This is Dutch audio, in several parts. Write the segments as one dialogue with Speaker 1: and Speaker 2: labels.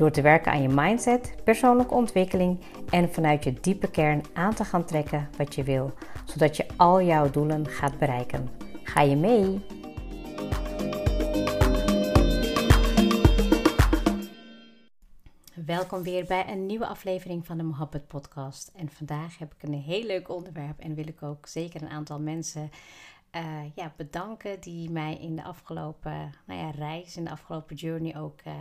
Speaker 1: Door te werken aan je mindset, persoonlijke ontwikkeling en vanuit je diepe kern aan te gaan trekken wat je wil, zodat je al jouw doelen gaat bereiken. Ga je mee? Welkom weer bij een nieuwe aflevering van de Mohabbat Podcast. En vandaag heb ik een heel leuk onderwerp en wil ik ook zeker een aantal mensen uh, ja, bedanken die mij in de afgelopen nou ja, reis, in de afgelopen journey ook uh,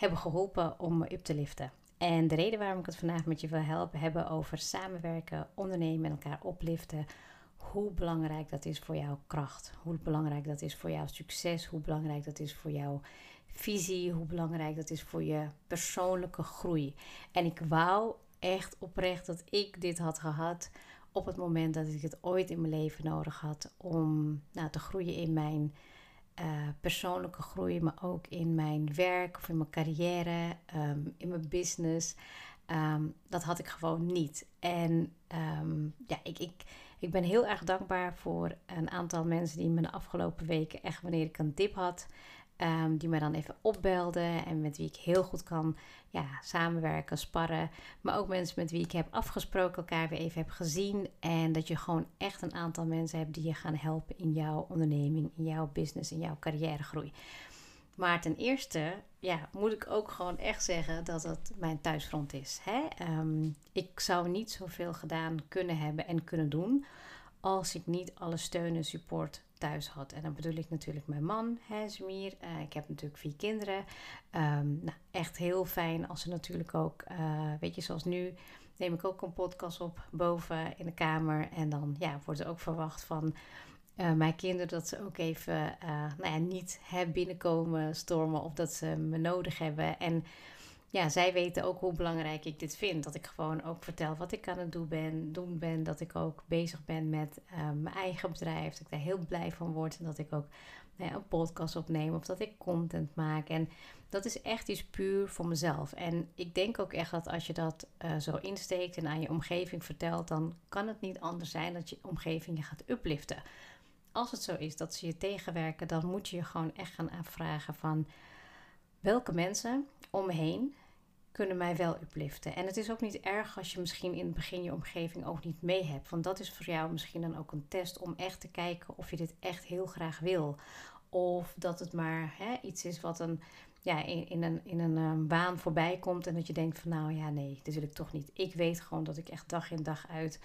Speaker 1: hebben geholpen om me up te liften. En de reden waarom ik het vandaag met je wil helpen, hebben over samenwerken, ondernemen, met elkaar opliften. Hoe belangrijk dat is voor jouw kracht. Hoe belangrijk dat is voor jouw succes. Hoe belangrijk dat is voor jouw visie. Hoe belangrijk dat is voor je persoonlijke groei. En ik wou echt oprecht dat ik dit had gehad op het moment dat ik het ooit in mijn leven nodig had om nou, te groeien in mijn uh, persoonlijke groei, maar ook in mijn werk of in mijn carrière, ehm, in mijn business. Ehm, dat had ik gewoon niet. En um, ja, ik, ik, ik ben heel erg dankbaar voor een aantal mensen die me de afgelopen weken, echt wanneer ik een dip had, Um, die mij dan even opbelden en met wie ik heel goed kan ja, samenwerken, sparren. Maar ook mensen met wie ik heb afgesproken, elkaar weer even heb gezien. En dat je gewoon echt een aantal mensen hebt die je gaan helpen in jouw onderneming, in jouw business, in jouw carrièregroei. Maar ten eerste ja, moet ik ook gewoon echt zeggen dat het mijn thuisfront is. Hè? Um, ik zou niet zoveel gedaan kunnen hebben en kunnen doen als ik niet alle steun en support thuis had. En dan bedoel ik natuurlijk mijn man, hè, Zmier. Uh, ik heb natuurlijk vier kinderen. Um, nou, echt heel fijn als ze natuurlijk ook, uh, weet je, zoals nu neem ik ook een podcast op boven in de kamer. En dan ja, wordt er ook verwacht van uh, mijn kinderen dat ze ook even nou ja, niet hè, binnenkomen stormen of dat ze me nodig hebben. En ja, zij weten ook hoe belangrijk ik dit vind. Dat ik gewoon ook vertel wat ik aan het doen ben. Doen ben dat ik ook bezig ben met uh, mijn eigen bedrijf. Dat ik daar heel blij van word. En dat ik ook nou een podcast opneem. Of dat ik content maak. En dat is echt iets puur voor mezelf. En ik denk ook echt dat als je dat uh, zo insteekt en aan je omgeving vertelt. Dan kan het niet anders zijn dat je omgeving je gaat upliften. Als het zo is dat ze je tegenwerken. Dan moet je je gewoon echt gaan afvragen van... Welke mensen om me heen kunnen mij wel upliften. En het is ook niet erg als je misschien in het begin je omgeving ook niet mee hebt. Want dat is voor jou misschien dan ook een test om echt te kijken of je dit echt heel graag wil. Of dat het maar hè, iets is wat een, ja, in, in een, in een um, baan voorbij komt. En dat je denkt van nou ja, nee, dit wil ik toch niet. Ik weet gewoon dat ik echt dag in dag uit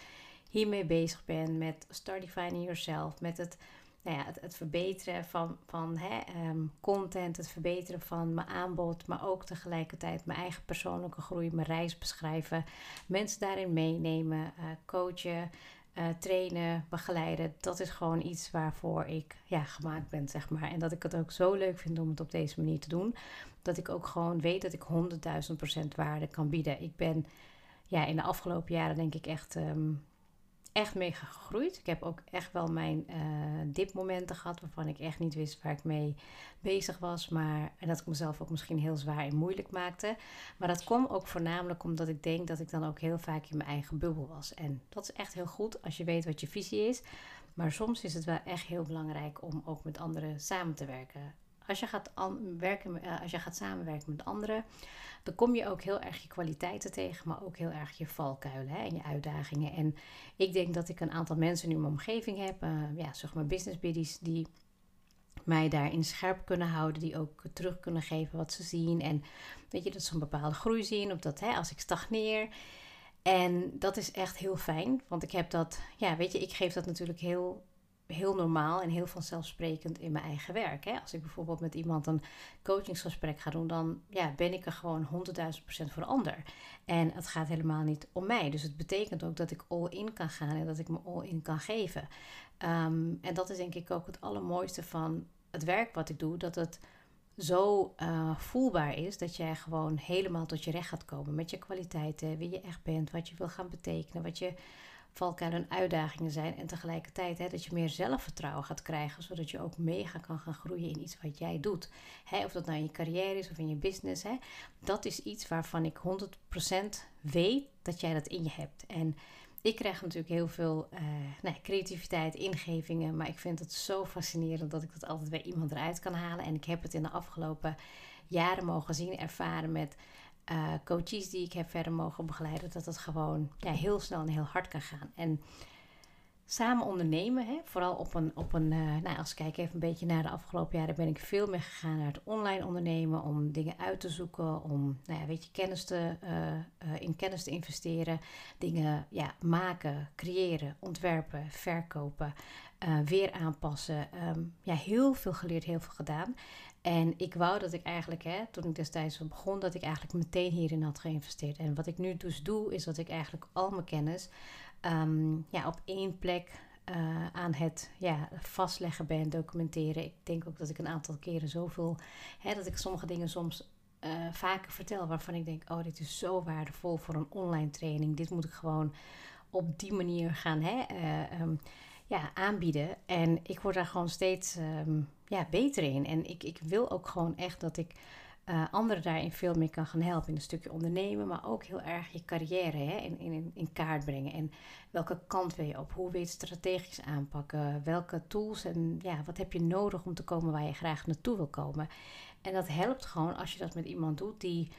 Speaker 1: hiermee bezig ben. Met Start Defining Yourself. Met het nou ja, het, verbeteren van, van hè, ehm, content, het verbeteren van mijn aanbod, maar ook tegelijkertijd mijn eigen persoonlijke groei, mijn reis beschrijven, mensen daarin meenemen, uh, coachen, uh, trainen, begeleiden. Dat is gewoon iets waarvoor ik ja, gemaakt ben, zeg maar. En dat ik het ook zo leuk vind om het op deze manier te doen, dat ik ook gewoon weet dat ik 100.000% waarde kan bieden. Ik ben ja, in de afgelopen jaren denk ik echt. Um, echt mee gegroeid. Ik heb ook echt wel mijn uh, dipmomenten gehad waarvan ik echt niet wist waar ik mee bezig was. Maar, en dat ik mezelf ook misschien heel zwaar en moeilijk maakte. Maar dat kwam ook voornamelijk omdat ik denk dat ik dan ook heel vaak in mijn eigen bubbel was. En dat is echt heel goed als je weet wat je visie is. Maar soms is het wel echt heel belangrijk om ook met anderen samen te werken. Als je gaat, werken, uh, als je gaat samenwerken met anderen, dan kom je ook heel erg je kwaliteiten tegen, maar ook heel erg je valkuilen hè, en je uitdagingen. En ik denk dat ik een aantal mensen in mijn omgeving heb, uh, ja, zeg maar business buddies, die mij daarin scherp kunnen houden, die ook terug kunnen geven wat ze zien. En weet je, dat ze een bepaalde groei zien, of dat hè, als ik stagneer. En dat is echt heel fijn, want ik heb dat, ja, weet je, ik geef dat natuurlijk heel heel normaal en heel vanzelfsprekend in mijn eigen werk. Hè? Als ik bijvoorbeeld met iemand een coachingsgesprek ga doen, dan ja, ben ik er gewoon 100.000 procent voor de ander. En het gaat helemaal niet om mij. Dus het betekent ook dat ik all in kan gaan en dat ik me all in kan geven. Um, en dat is denk ik ook het allermooiste van het werk wat ik doe, dat het zo uh, voelbaar is dat jij gewoon helemaal tot je recht gaat komen met je kwaliteiten, wie je echt bent, wat je wil gaan betekenen, wat je valkuilen en uitdagingen zijn. En tegelijkertijd hè, dat je meer zelfvertrouwen gaat krijgen, zodat je ook mega kan gaan groeien in iets wat jij doet. Hè, of dat nou in je carrière is of in je business. Hè, dat is iets waarvan ik 100% weet dat jij dat in je hebt. En ik krijg natuurlijk heel veel uh, nou, creativiteit, ingevingen. Maar ik vind het zo fascinerend dat ik dat altijd bij iemand eruit kan halen. En ik heb het in de afgelopen jaren mogen zien, ervaren met uh, coaches die ik heb verder mogen begeleiden. Dat het gewoon ja, heel snel en heel hard kan gaan. En samen ondernemen, hè, vooral op een, op een uh, nou, als ik kijk even een beetje naar de afgelopen jaren, ben ik veel meer gegaan naar het online ondernemen, om dingen uit te zoeken, om, nou ja, weet je, kennis te, uh, in kennis te investeren, dingen ja, maken, creëren, ontwerpen, verkopen, weer aanpassen. Um, ja, heel veel geleerd, heel veel gedaan. En ik wou dat ik eigenlijk, hè, toen ik destijds begon, dat ik eigenlijk meteen hierin had geïnvesteerd. En wat ik nu dus doe, is dat ik eigenlijk al mijn kennis um, ja, op één plek uh, aan het ja, vastleggen ben, documenteren. Ik denk ook dat ik een aantal keren zoveel, hè, dat ik sommige dingen soms uh, vaker vertel waarvan ik denk, oh, dit is zo waardevol voor een online training. Dit moet ik gewoon op die manier gaan hè, uh, um, ja, aanbieden. En ik word daar gewoon steeds um, ja, beter in. En ik, ik wil ook gewoon echt dat ik uh, anderen daarin veel meer kan gaan helpen. In een stukje ondernemen, maar ook heel erg je carrière hè, in, in, in kaart brengen. En welke kant wil je op? Hoe wil je het strategisch aanpakken? Welke tools en ja, wat heb je nodig om te komen waar je graag naartoe wil komen? En dat helpt gewoon als je dat met iemand doet die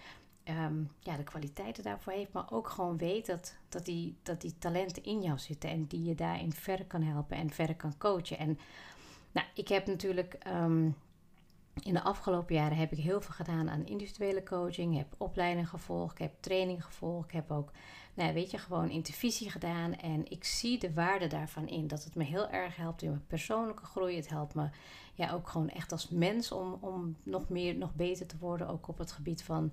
Speaker 1: um, ja, de kwaliteiten daarvoor heeft, maar ook gewoon weet dat, dat, die, dat die talenten in jou zitten en die je daarin verder kan helpen en verder kan coachen. En nou, ik heb natuurlijk um, in de afgelopen jaren heb ik heel veel gedaan aan individuele coaching. heb opleiding gevolgd, ik heb training gevolgd. Ik heb ook, nou, weet je, gewoon intervisie gedaan. En ik zie de waarde daarvan in. Dat het me heel erg helpt in mijn persoonlijke groei. Het helpt me ja, ook gewoon echt als mens om, om nog meer, nog beter te worden. Ook op het gebied van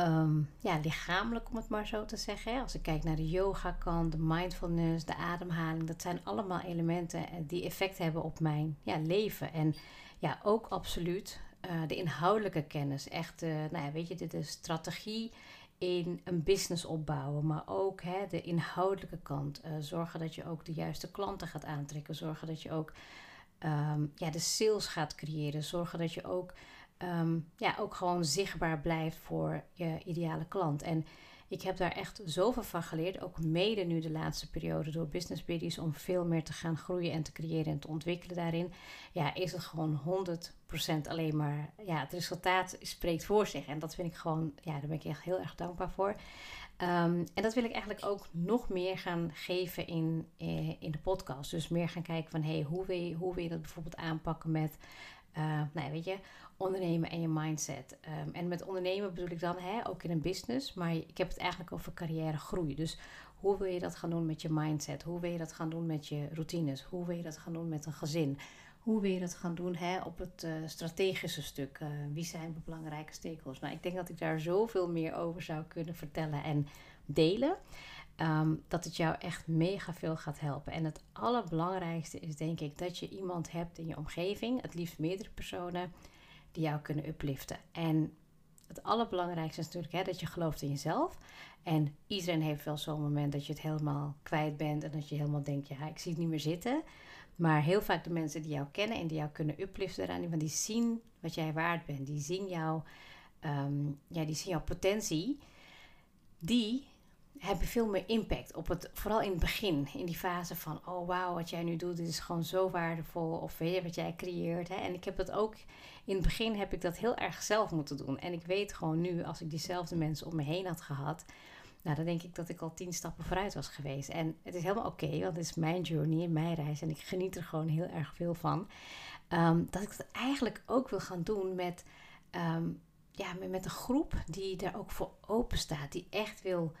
Speaker 1: um, ja, lichamelijk, om het maar zo te zeggen. Als ik kijk naar de yoga-kant, de mindfulness, de ademhaling, dat zijn allemaal elementen eh, die effect hebben op mijn ja, leven. En ja, ook absoluut uh, de inhoudelijke kennis. Echt, uh, nou ja, weet je, de, de strategie in een business opbouwen, maar ook hè, de inhoudelijke kant. Uh, zorgen dat je ook de juiste klanten gaat aantrekken. Zorgen dat je ook um, ja, de sales gaat creëren. Zorgen dat je ook um, ja, ook gewoon zichtbaar blijft voor je ideale klant. En ik heb daar echt zoveel van geleerd, ook mede nu de laatste periode door Business Buddies, om veel meer te gaan groeien en te creëren en te ontwikkelen daarin. Ja, is het gewoon 100% alleen maar, ja, het resultaat spreekt voor zich. En dat vind ik gewoon, ja, daar ben ik echt heel erg dankbaar voor. Um, en dat wil ik eigenlijk ook nog meer gaan geven in, eh, in de podcast. Dus meer gaan kijken van, hey, hoe hoe wil je dat bijvoorbeeld aanpakken met uh, nou, weet je, ondernemen en je mindset. Um, en met ondernemen bedoel ik dan hè, ook in een business, maar ik heb het eigenlijk over carrière groei. Dus hoe wil je dat gaan doen met je mindset? Hoe wil je dat gaan doen met je routines? Hoe wil je dat gaan doen met een gezin? Hoe wil je dat gaan doen hè, op het uh, strategische stuk? Uh, wie zijn de belangrijke stakeholders? Nou, ik denk dat ik daar zoveel meer over zou kunnen vertellen en delen. Um, dat het jou echt mega veel gaat helpen. En het allerbelangrijkste is denk ik dat je iemand hebt in je omgeving, het liefst meerdere personen, die jou kunnen upliften. En het allerbelangrijkste is natuurlijk hè, dat je gelooft in jezelf. En iedereen heeft wel zo'n moment dat je het helemaal kwijt bent en dat je helemaal denkt, ja, ik zie het niet meer zitten. Maar heel vaak de mensen die jou kennen en die jou kunnen upliften eraan, die zien wat jij waard bent. Die zien, jou, um, ja, die zien jouw potentie. Die hebben veel meer impact op het, vooral in het begin, in die fase van, oh wauw, wat jij nu doet, dit is gewoon zo waardevol, of weet je, wat jij creëert. Hè? En ik heb het ook, in het begin heb ik dat heel erg zelf moeten doen. En ik weet gewoon nu, als ik diezelfde mensen om me heen had gehad, nou dan denk ik dat ik al tien stappen vooruit was geweest. En het is helemaal oké, want het is mijn journey, mijn reis, en ik geniet er gewoon heel erg veel van. Um, dat ik het eigenlijk ook wil gaan doen met, um, ja, met een groep die daar ook voor open staat, die echt wil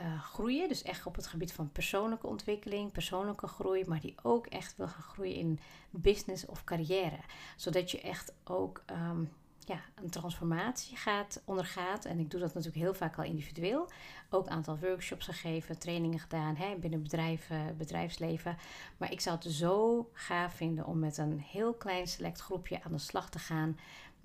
Speaker 1: uh, groeien. Dus echt op het gebied van persoonlijke ontwikkeling, persoonlijke groei, maar die ook echt wil gaan groeien in business of carrière. Zodat je echt ook um, ja, een transformatie gaat ondergaat. En ik doe dat natuurlijk heel vaak al individueel. Ook een aantal workshops gegeven, trainingen gedaan hè, binnen bedrijven, bedrijfsleven. Maar ik zou het zo gaaf vinden om met een heel klein select groepje aan de slag te gaan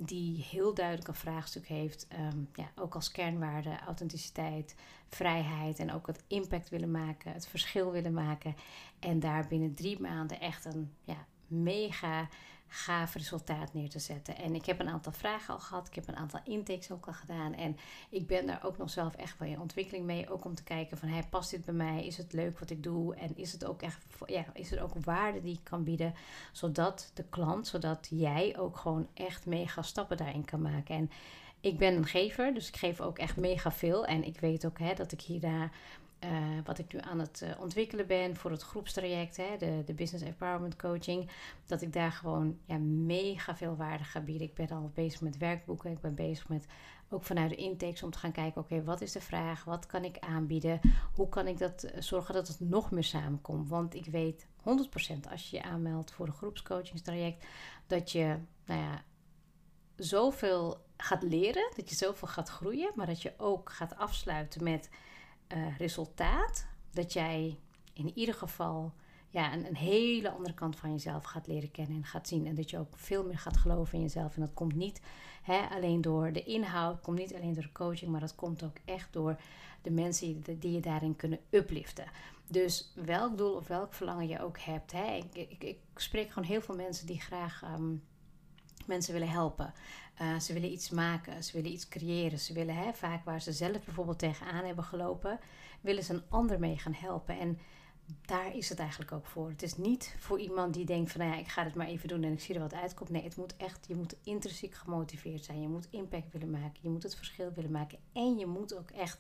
Speaker 1: die heel duidelijk een vraagstuk heeft. ehm, ja, ook als kernwaarde, authenticiteit, vrijheid en ook het impact willen maken, het verschil willen maken. En daar binnen drie maanden echt een ja, mega gaaf resultaat neer te zetten. En ik heb een aantal vragen al gehad. Ik heb een aantal intakes ook al gedaan. En ik ben daar ook nog zelf echt wel in ontwikkeling mee. Ook om te kijken van, hey, past dit bij mij? Is het leuk wat ik doe? En is het ook echt, ja, is er ook waarde die ik kan bieden? Zodat de klant, zodat jij ook gewoon echt mega stappen daarin kan maken. En ik ben een gever, dus ik geef ook echt mega veel. En ik weet ook hè, dat ik hierna uh, wat ik nu aan het uh, ontwikkelen ben voor het groepstraject, hè, de, de Business Empowerment Coaching, dat ik daar gewoon ja, mega veel waarde ga bieden. Ik ben al bezig met werkboeken, ik ben bezig met ook vanuit de intakes om te gaan kijken, oké, wat is de vraag, wat kan ik aanbieden, hoe kan ik dat uh, zorgen dat het nog meer samenkomt. Want ik weet 100% als je je aanmeldt voor een groepscoachingstraject, dat je, nou ja, zoveel gaat leren, dat je zoveel gaat groeien, maar dat je ook gaat afsluiten met uh, resultaat dat jij in ieder geval ja, een, een, hele andere kant van jezelf gaat leren kennen en gaat zien. En dat je ook veel meer gaat geloven in jezelf. En dat komt niet hè, alleen door de inhoud, komt niet alleen door de coaching, maar dat komt ook echt door de mensen die, je daarin kunnen upliften. Dus welk doel of welk verlangen je ook hebt. Hè, ik, ik, spreek gewoon heel veel mensen die graag um, mensen willen helpen. Uh, ze willen iets maken, ze willen iets creëren. Ze willen hè, vaak waar ze zelf bijvoorbeeld tegenaan hebben gelopen, willen ze een ander mee gaan helpen. En daar is het eigenlijk ook voor. Het is niet voor iemand die denkt van nou ja, ik ga het maar even doen en ik zie er wat uitkomt. Nee, het moet echt, je moet intrinsiek gemotiveerd zijn. Je moet impact willen maken. Je moet het verschil willen maken. En je moet ook echt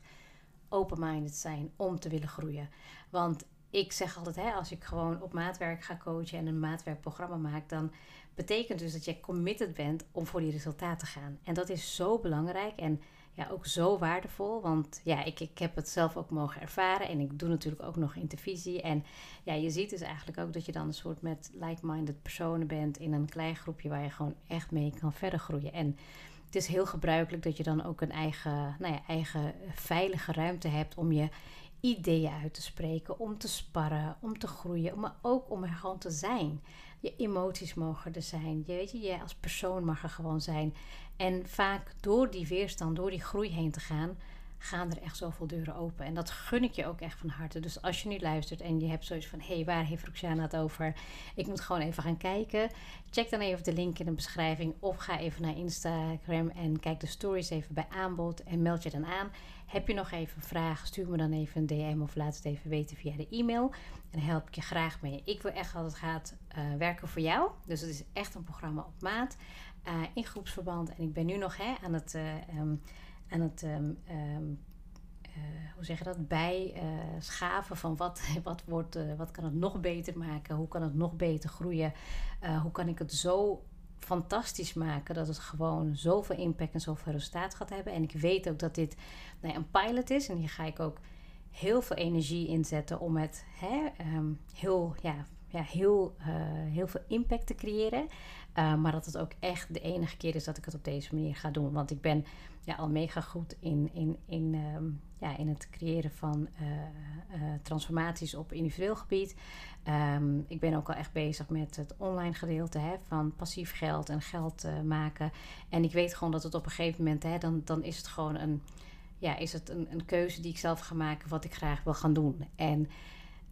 Speaker 1: open-minded zijn om te willen groeien. Want ik zeg altijd, hè, als ik gewoon op maatwerk ga coachen en een maatwerkprogramma maak, dan betekent dus dat je committed bent om voor die resultaten te gaan. En dat is zo belangrijk en ja, ook zo waardevol. Want ja, ik, ik heb het zelf ook mogen ervaren. En ik doe natuurlijk ook nog intervisie. En ja, je ziet dus eigenlijk ook dat je dan een soort met like-minded personen bent in een klein groepje waar je gewoon echt mee kan verder groeien. En het is heel gebruikelijk dat je dan ook een eigen, nou ja, eigen veilige ruimte hebt om je ideeën uit te spreken, om te sparren, om te groeien, maar ook om er gewoon te zijn. Je emoties mogen er zijn. Je, weet je, jij als persoon mag er gewoon zijn. En vaak door die weerstand, door die groei heen te gaan, gaan er echt zoveel deuren open. En dat gun ik je ook echt van harte. Dus als je nu luistert en je hebt zoiets van: hé, hey, waar heeft Roxana het over? Ik moet gewoon even gaan kijken. Check dan even de link in de beschrijving. Of ga even naar Instagram en kijk de stories even bij aanbod en meld je dan aan. Heb je nog even vragen? Stuur me dan even een DM of laat het even weten via de e-mail. En help ik je graag mee. Ik wil echt dat het gaat uh, werken voor jou. Dus het is echt een programma op maat. Uh, in groepsverband. En ik ben nu nog hè, aan het, uh, um, aan het um, um, hoe zeg je dat, bij schaven van wat, wat, wordt, wat kan het nog beter maken? Hoe kan het nog beter groeien? hoe kan ik het zo fantastisch maken dat het gewoon zoveel impact en zoveel resultaat gaat hebben. En ik weet ook dat dit nou een pilot is. En hier ga ik ook heel veel energie inzetten om het hè, um, heel, ja, ja, heel, heel veel impact te creëren. Uh, maar dat het ook echt de enige keer is dat ik het op deze manier ga doen. Want ik ben ja, al mega goed in, in, in, um, ja, in het creëren van uh, transformaties op individueel gebied. Um, ik ben ook al echt bezig met het online gedeelte hè, van passief geld en geld maken. En ik weet gewoon dat het op een gegeven moment, hè, dan, dan is het gewoon een ja, is het een, een keuze die ik zelf ga maken wat ik graag wil gaan doen. En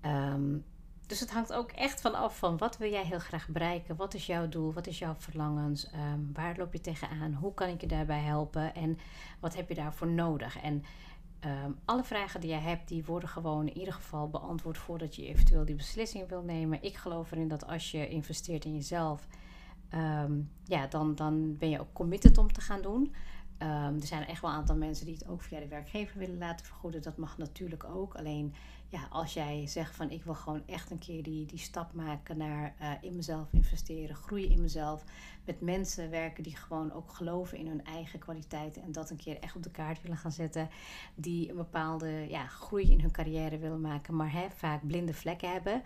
Speaker 1: um, dus het hangt ook echt van af van wat wil jij heel graag bereiken? Wat is jouw doel? Wat is jouw verlangens? Um, waar loop je tegenaan? Hoe kan ik je daarbij helpen? En wat heb je daarvoor nodig? En um, alle vragen die jij hebt, die worden gewoon in ieder geval beantwoord voordat je eventueel die beslissing wil nemen. Ik geloof erin dat als je investeert in jezelf, um, ja, dan, dan ben je ook committed om te gaan doen. Um, er zijn echt wel een aantal mensen die het ook via de werkgever willen laten vergoeden. Dat mag natuurlijk ook. Alleen ja, als jij zegt van ik wil gewoon echt een keer die, die stap maken naar uh, in mezelf investeren, groeien in mezelf. Met mensen werken die gewoon ook geloven in hun eigen kwaliteiten en dat een keer echt op de kaart willen gaan zetten. Die een bepaalde ja, groei in hun carrière willen maken, maar hè, vaak blinde vlekken hebben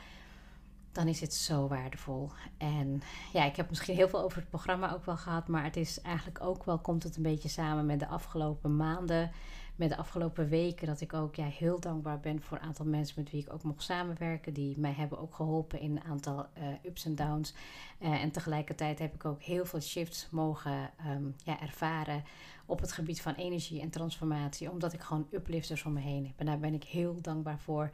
Speaker 1: dan is het zo waardevol. En ja, ik heb misschien heel veel over het programma ook wel gehad, maar het is eigenlijk ook wel, komt het een beetje samen met de afgelopen maanden met de afgelopen weken dat ik ook ja, heel dankbaar ben voor een aantal mensen met wie ik ook mocht samenwerken. Die mij hebben ook geholpen in een aantal uh, ups en downs. Uh, en tegelijkertijd heb ik ook heel veel shifts mogen um, ja, ervaren op het gebied van energie en transformatie. Omdat ik gewoon uplifters om me heen heb. En daar ben ik heel dankbaar voor.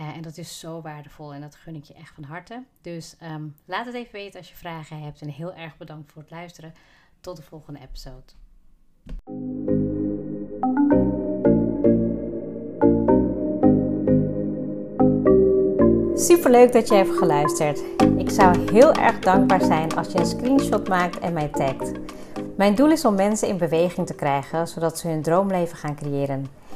Speaker 1: Uh, en dat is zo waardevol en dat gun ik je echt van harte. Dus um, laat het even weten als je vragen hebt. En heel erg bedankt voor het luisteren. Tot de volgende episode. Super leuk dat je hebt geluisterd. Ik zou heel erg dankbaar zijn als je een screenshot maakt en mij tagt. Mijn doel is om mensen in beweging te krijgen, zodat ze hun droomleven gaan creëren.